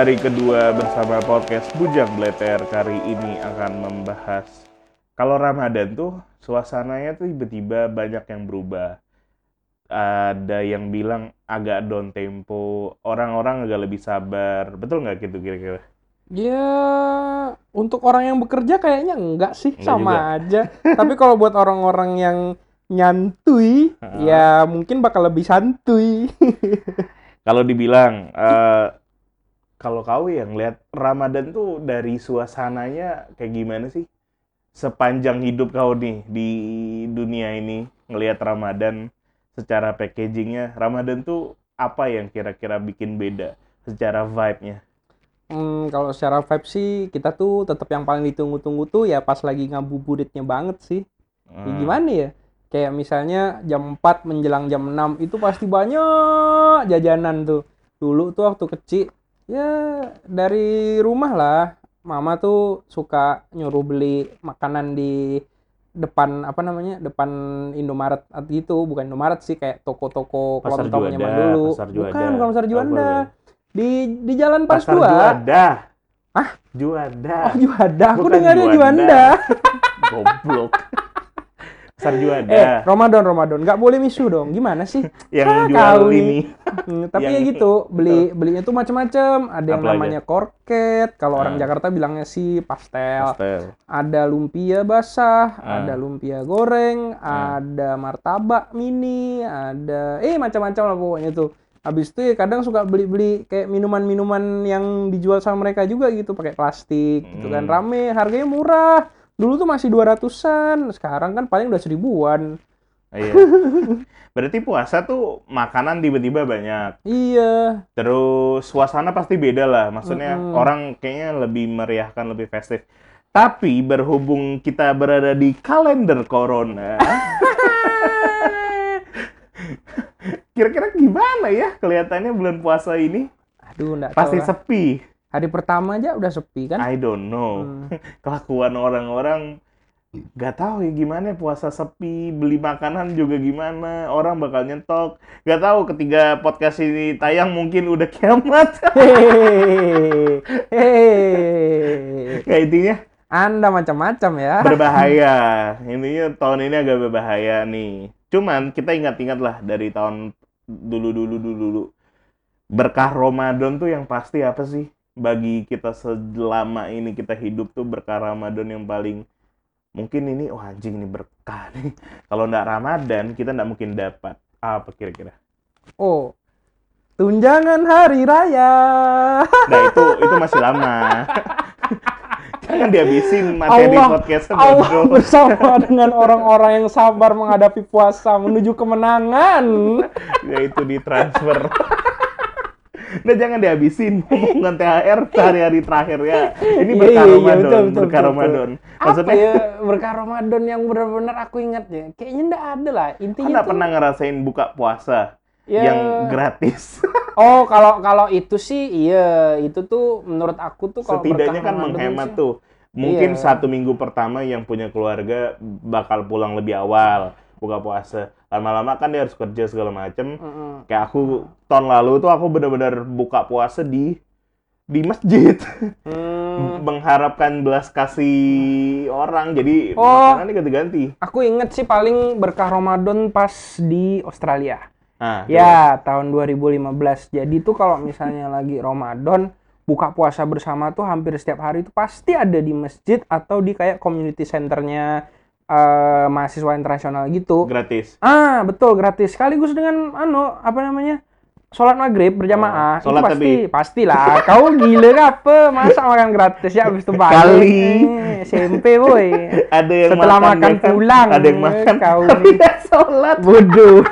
Hari kedua bersama podcast Bujang Bleter kali ini akan membahas kalau Ramadan tuh suasananya tuh tiba-tiba banyak yang berubah. Ada yang bilang agak down tempo, orang-orang agak lebih sabar. Betul nggak gitu kira-kira? Ya, untuk orang yang bekerja kayaknya enggak sih, Enggak sama juga. aja. Tapi kalau buat orang-orang yang nyantui, ya mungkin bakal lebih santuy. Kalau dibilang eh, kalau kau yang lihat Ramadan tuh dari suasananya kayak gimana sih? Sepanjang hidup kau nih di dunia ini ngelihat Ramadan secara packagingnya, Ramadan tuh apa yang kira-kira bikin beda secara vibe-nya? Hmm, kalau secara vibe sih, kita tuh tetap yang paling ditunggu-tunggu tuh ya pas lagi ngabuburitnya banget sih. Ya Hmm. gimana ya? Kayak misalnya jam 4 menjelang jam 6 itu pasti banyak jajanan tuh. Dulu tuh waktu kecil, ya dari rumah lah. Mama tuh suka nyuruh beli makanan di depan apa namanya? Depan Indomaret gitu, bukan Indomaret sih kayak toko-toko kelontong zaman dulu. Pasar Juanda. Bukan, bukan Pasar Juanda. Di di Jalan Paris Pasar 2. Juanda. Hah? Juanda. Oh, Juanda. Aku dengarnya Juanda. Juanda. Goblok. Pasar Juanda. Eh, Ramadan, Ramadan. Nggak boleh misu dong. Gimana sih? yang ah, jual ini. Hmm, tapi ya Yang- gitu, beli belinya tuh macam-macam. Ada yang Apa aja? namanya korket, kalau Ah. orang Jakarta bilangnya sih pastel. Pastel. Ada lumpia basah, Ah. ada lumpia goreng, Ah. ada martabak mini, ada eh macam-macam lah pokoknya tuh. Habis itu ya kadang suka beli-beli kayak minuman-minuman yang dijual sama mereka juga gitu pakai plastik gitu kan. Hmm. Rame, harganya murah. Dulu tuh masih 200-an, sekarang kan paling udah seribuan. Iya. Berarti puasa tuh makanan tiba-tiba banyak. Iya. Terus suasana pasti beda lah. Maksudnya Mm-mm. orang kayaknya lebih meriahkan, lebih festif. Tapi berhubung kita berada di kalender corona, kira-kira gimana ya kelihatannya bulan puasa ini? Aduh, enggak Pasti tahu sepi. Hari pertama aja udah sepi kan? I don't know. Hmm. Kelakuan orang-orang Gak tahu ya gimana puasa sepi, beli makanan juga gimana, orang bakal nyetok. Gak tahu ketika podcast ini tayang mungkin udah kiamat. Hehehe. Hehehe. Kayak intinya Anda macam-macam ya. berbahaya. Intinya tahun ini agak berbahaya nih. Cuman kita ingat-ingat lah dari tahun dulu-dulu dulu. Berkah Ramadan tuh yang pasti apa sih? Bagi kita selama ini kita hidup tuh berkah Ramadan yang paling mungkin ini oh anjing ini berkah nih. Kalau nggak Ramadan kita nggak mungkin dapat. Apa kira-kira? Oh. Tunjangan hari raya. Nah itu itu masih lama. Jangan dihabisin materi Allah, podcastnya Allah bodoh. bersama dengan orang-orang yang sabar menghadapi puasa menuju kemenangan. yaitu ditransfer. Nah jangan dihabisin ngomongan THR hari-hari terakhir ya. Ini Iya, berkah iya, iya, Ramadan, betul, betul, berkah betul, Ramadan. Maksudnya ya berkah Ramadan yang benar-benar aku ingat ya? Kayaknya enggak ada lah. Intinya nggak tuh pernah ngerasain buka puasa ya yang gratis. Oh, kalau kalau itu sih iya, itu tuh menurut aku tuh kalau Setidaknya kan Ramadan menghemat sih- tuh. Mungkin Iya. satu minggu pertama yang punya keluarga bakal pulang lebih awal buka puasa. Lama-lama kan dia harus kerja segala macem. Mm-mm. Kayak aku tahun lalu tuh aku benar-benar buka puasa di di masjid. Hmm. mengharapkan belas kasih orang jadi Oh. makanannya ganti-ganti. Aku inget sih paling berkah Ramadan pas di Australia. Nah, Ya, tahun 2015. Jadi tuh kalau misalnya lagi Ramadan, buka puasa bersama tuh hampir setiap hari itu pasti ada di masjid atau di kayak community centernya eh, mahasiswa internasional gitu. gratis. Ah, betul, gratis. Sekaligus dengan ano, apa namanya? Sholat maghrib berjamaah. Oh, sholat itu pasti, tapi- pastilah. Kau gila apa? Masa makan gratis ya habis itu balik. Kali. Eh, SMP boy. Ada yang Setelah makan, makan pulang, ada yang makan kau tapi sholat. Bodoh.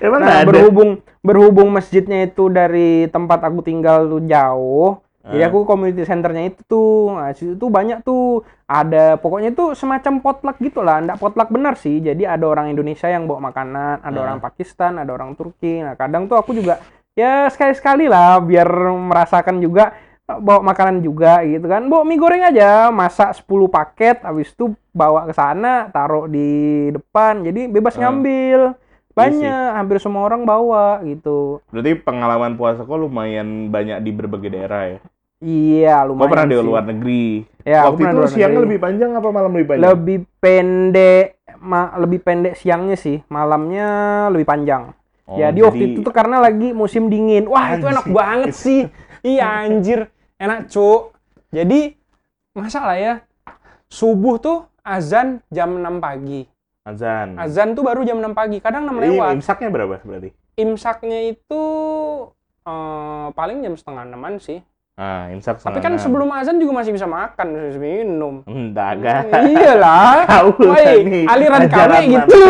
Emang Nah, ada? berhubung berhubung masjidnya itu dari tempat aku tinggal tuh jauh. Jadi Ah. aku community centernya itu tuh, nah, situ tuh banyak tuh ada pokoknya itu semacam potluck gitu lah, enggak potluck benar sih. Jadi ada orang Indonesia yang bawa makanan, ada Ah. orang Pakistan, ada orang Turki. Nah kadang tuh aku juga ya sekali-sekali lah biar merasakan juga eh, bawa makanan juga gitu kan. Bawa mie goreng aja, masak 10 paket, habis itu bawa ke sana, taruh di depan. Jadi bebas Ah. ngambil. Banyak hampir semua orang bawa gitu. Berarti pengalaman puasa kok lumayan banyak di berbagai daerah ya. iya Kau lumayan pernah di luar negeri. ya Waktu itu di siangnya negeri. lebih panjang apa malam lebih panjang? lebih pendek ma- lebih pendek siangnya sih. Malamnya lebih panjang. Oh, jadi waktu itu tuh karena lagi musim dingin. Wah itu enak Anjir. banget sih. Iya anjir. Enak cuk. Jadi masalah ya? Subuh tuh azan jam 6 pagi azan. azan tuh baru jam 6 pagi kadang 6 Ini lewat imsaknya berapa berarti? imsaknya itu eh, paling jam setengah enaman sih Ah, imsak tapi kan enam. sebelum azan juga masih bisa makan masih bisa minum Enggak, enggak. iyalah Kau Woi, nih, aliran kami gitu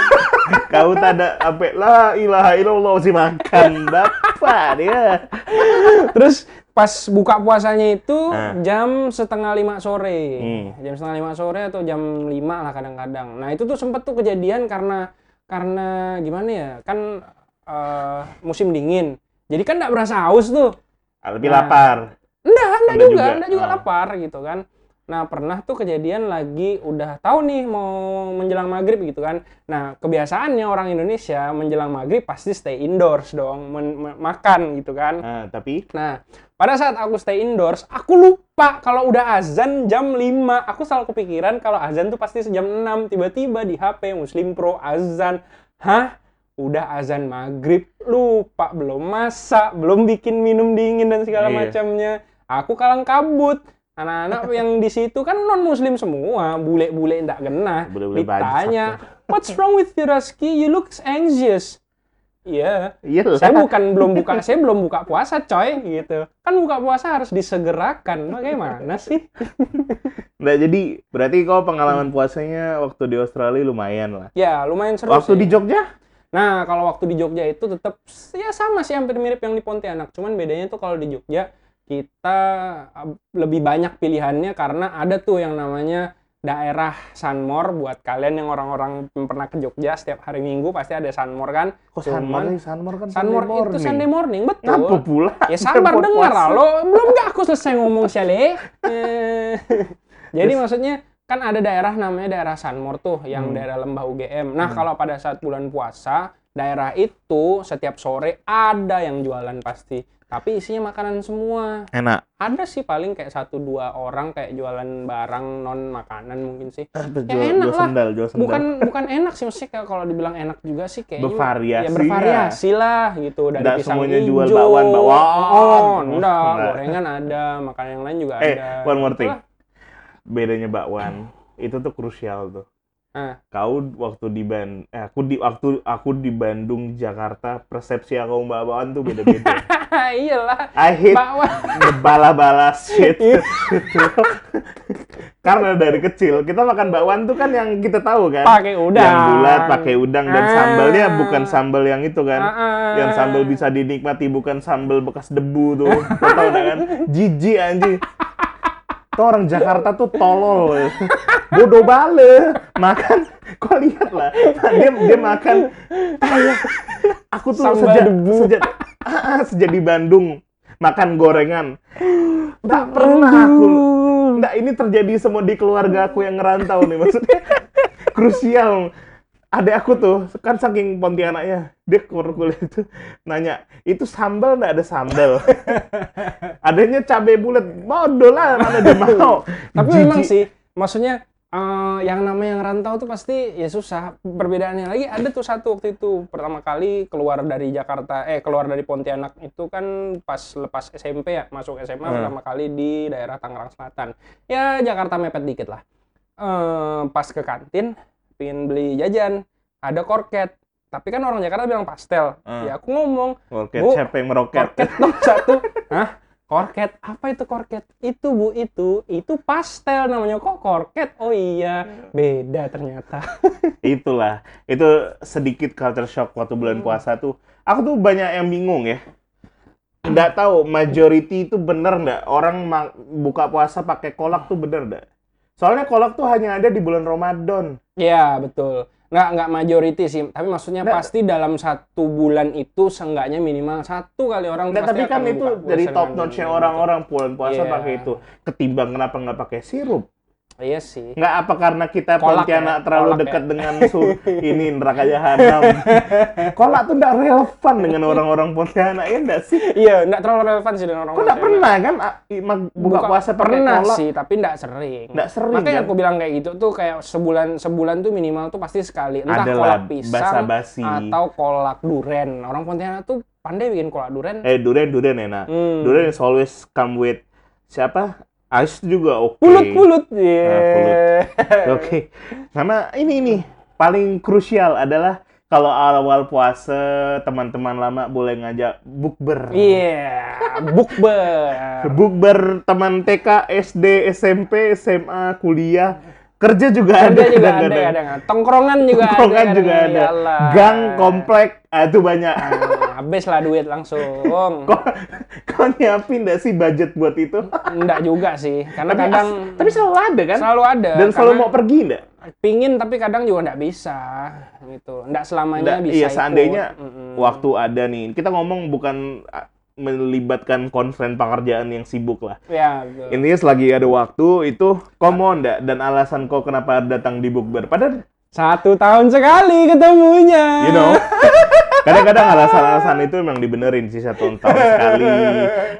Kau tak ada apa la ilaha illallah si makan dapat dia. Terus pas buka puasanya itu Ah. jam setengah lima sore, Hmm. jam setengah lima sore atau jam lima lah kadang-kadang. Nah itu tuh sempet tuh kejadian karena karena gimana ya kan eh, musim dingin, jadi kan nggak berasa haus tuh. Ah, Lebih Nah. lapar. Enggak, enggak Enggak juga, juga. enggak juga Ah. lapar gitu kan. Nah, pernah tuh kejadian lagi udah tahu nih mau menjelang maghrib gitu kan. Nah, kebiasaannya orang Indonesia menjelang maghrib pasti stay indoors dong, men- makan gitu kan. Ah, tapi Nah, pada saat aku stay indoors, aku lupa kalau udah azan jam 5. Aku selalu kepikiran kalau azan tuh pasti jam 6. Tiba-tiba di HP Muslim Pro azan. Hah? Udah azan maghrib, lupa belum masak, belum bikin minum dingin dan segala Iya. macamnya. Aku kalang kabut. Anak-anak yang di situ kan non muslim semua, bule-bule ndak genah. Bule-bule Ditanya, "What's wrong with you, Raski? You look anxious." Iya, iya saya bukan belum buka saya belum buka puasa coy gitu kan buka puasa harus disegerakan bagaimana sih Nah, jadi berarti kau pengalaman puasanya waktu di Australia lumayan lah. ya lumayan seru Waktu sih. di Jogja? nah kalau waktu di Jogja itu tetap ya sama sih hampir mirip yang di Pontianak cuman bedanya tuh kalau di Jogja kita lebih banyak pilihannya karena ada tuh yang namanya daerah Sunmore buat kalian yang orang-orang pernah ke Jogja setiap hari Minggu pasti ada Sunmore kan Kok Cuman- Sunmore nih? Sunmore kan Sunmore itu Sunday morning betul Ngapa pula? Ya sabar dengar lah lo. Belum nggak aku selesai ngomong Sale. Eh, Jadi maksudnya kan ada daerah namanya daerah Sanmor tuh yang Hmm. daerah Lembah UGM. Nah, kalau pada saat bulan puasa, daerah itu setiap sore ada yang jualan pasti. Tapi isinya makanan semua. Enak. Ada sih paling kayak satu dua orang kayak jualan barang non makanan mungkin sih. Ah, jual, Ya enak jual lah. sendal, jual sendal. Bukan bukan enak sih maksudnya kayak kalau dibilang enak juga sih kayaknya Bervariasi ya bervariasi lah gitu dari Nggak pisang semuanya hijau. jual bakwan, bakwan. Oh, enggak, gorengan ada, makanan yang lain juga Eh, ada. one more thing. Bedanya bakwan itu tuh krusial tuh. Ah. Kau waktu di Ban, eh, aku di waktu aku di Bandung, Jakarta, persepsi aku mbak bakwan tuh beda-beda. Iyalah, I hate bakwan. the bala-bala shit. Iya. Karena dari kecil kita makan bakwan tuh kan yang kita tahu kan. pakai udang. Yang bulat, pakai udang dan Ah. sambalnya bukan sambal yang itu kan. Ah, ah. Yang sambal bisa dinikmati bukan sambal bekas debu tuh. Tahu kan? Jijik anjing. Tuh orang Jakarta tuh tolol. Bodoh bale. Makan kau lihat lah. Dia dia makan aku tuh Sambal sejak debu. sejak ah, sejak di Bandung makan gorengan. Nggak pernah aku. Nggak, ini terjadi semua di keluarga aku yang ngerantau nih maksudnya. Krusial. Adek aku tuh kan saking Pontianaknya dia keluar kuliah itu nanya itu sambal nggak ada sambal? Adanya cabai bulat bodoh lah mana dia mau. Tapi memang sih, maksudnya eh, yang namanya yang rantau tuh pasti ya susah. Perbedaannya lagi ada tuh satu waktu itu pertama kali keluar dari Jakarta, eh keluar dari Pontianak itu kan pas lepas SMP ya, masuk SMA Hmm. pertama kali di daerah Tangerang Selatan. Ya Jakarta mepet dikit lah. Eh, pas ke kantin, pengen beli jajan, ada korket. Tapi kan orang Jakarta bilang pastel. Hmm. Ya aku ngomong, Bu, siapa yang meroket korket dong satu hah korket. Apa itu korket? Itu bu itu. Itu pastel namanya. Kok korket? Oh iya. Beda ternyata. Itulah. Itu sedikit culture shock waktu bulan puasa tuh. Aku tuh banyak yang bingung ya. Nggak tahu majority itu bener nggak? Orang buka puasa pakai kolak tuh bener nggak? Soalnya kolak tuh hanya ada di bulan Ramadan ya betul nggak nggak majority sih tapi maksudnya Nggak. pasti dalam satu bulan itu seenggaknya minimal satu kali orang pasti tapi kan itu dari top notch dengan orang-orang bulan puasa Iya. pakai itu ketimbang kenapa nggak pakai sirup. Iya sih. Nggak apa karena kita Kolak Pontianak ya, terlalu kolak dekat ya. dengan su ini neraka jahanam. kolak tuh nggak relevan dengan orang-orang Pontianak ya nggak sih? Iya, nggak terlalu relevan sih dengan orang Kok nggak pernah kan ah, mag- buka, puasa pernah kolak? sih, tapi nggak sering. Nggak sering, Makanya kan? aku bilang kayak gitu tuh kayak sebulan sebulan tuh minimal tuh pasti sekali. Entah Adalah kolak pisang basa-basi. atau kolak duren. Orang Pontianak tuh pandai bikin kolak duren. Eh durian durian enak. Hmm. Durian is always come with siapa? Ais juga oke. Pulut-pulut. Iya. Nah, pulut. Oke. Sama ini nih paling krusial adalah kalau awal puasa teman-teman lama boleh ngajak bukber. Iya, bukber. Bukber teman TK, SD, SMP, SMA, kuliah, kerja juga ada. Ada juga ada kadang-kadang. kadang. Tongkrongan juga Tongkrongan ada. juga ada. Iyalah. Gang, komplek, ah, itu banyak. Ah, habis lah duit langsung. kok, kok nyiapin nggak sih budget buat itu? Enggak juga sih, karena tapi, kadang as- tapi selalu ada kan? selalu ada. Dan selalu mau pergi nggak? pingin tapi kadang juga nggak bisa gitu. Nggak selamanya Nggak, bisa iya ikut. seandainya Mm-mm. waktu ada nih kita ngomong bukan ah, melibatkan konfren pekerjaan yang sibuk lah Ya, betul. intinya selagi ada waktu itu mau ndak dan alasan kau kenapa datang di bukber padahal Satu tahun sekali ketemunya. you know kadang-kadang alasan-alasan itu memang dibenerin sih satu tahun sekali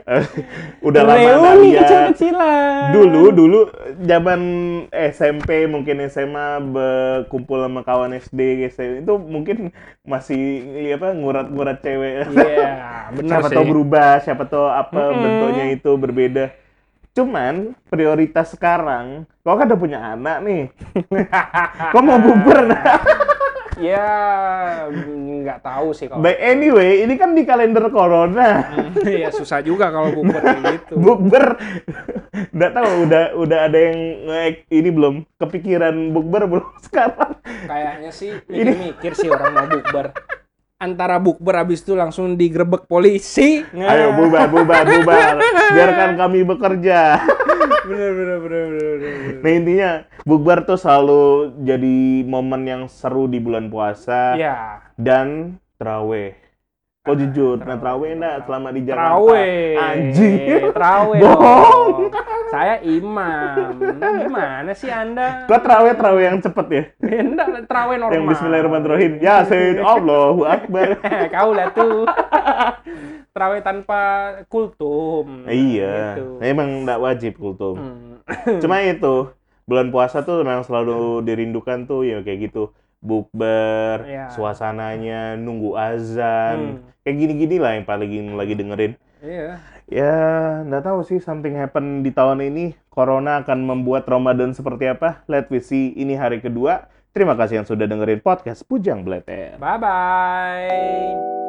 udah lama Reuni kecil-kecilan. dulu dulu zaman SMP mungkin SMA berkumpul sama kawan SD itu mungkin masih iya apa ngurat-ngurat cewek Iya, benar siapa sih. tahu berubah siapa tahu apa Mm-mm. bentuknya itu berbeda cuman prioritas sekarang kau kan udah punya anak nih kau mau bubar nah Ya, nggak tahu sih kalau. but anyway ini kan di kalender corona Iya, susah juga kalau bukber kayak gitu. bukber nggak tahu udah udah ada yang ini belum kepikiran bukber belum sekarang Kayaknya sih mikir-mikir sih orang mau bukber. Antara bukber habis itu langsung digerebek polisi. ayo bubar bubar bubar biarkan kami bekerja bener bener bener bener. bener. nah intinya bukber tuh selalu jadi momen yang seru di bulan puasa Ya, dan teraweh. Kok jujur, nah teraweh enggak selama di Jakarta? Terawih. Anjing. Terawih. Bohong. Saya imam. Gimana sih Anda? Kok teraweh teraweh yang cepet ya? Enggak, terawih normal. Yang Bismillahirrahmanirrahim. Ya, Sayyid Allahu Akbar. Kau lah tuh. terawih tanpa kultum. iya, Gitu. emang enggak wajib kultum. Hmm. Cuma itu, bulan puasa tuh memang selalu dirindukan tuh ya kayak gitu. Bukber, Iya. suasananya, nunggu azan. Hmm. Kayak gini-gini lah yang paling lagi dengerin. Iya. Ya, nggak tahu sih something happen di tahun ini. Corona akan membuat Ramadan seperti apa? Let we see. Ini hari kedua. Terima kasih yang sudah dengerin podcast Pujang Bleter. Bye bye.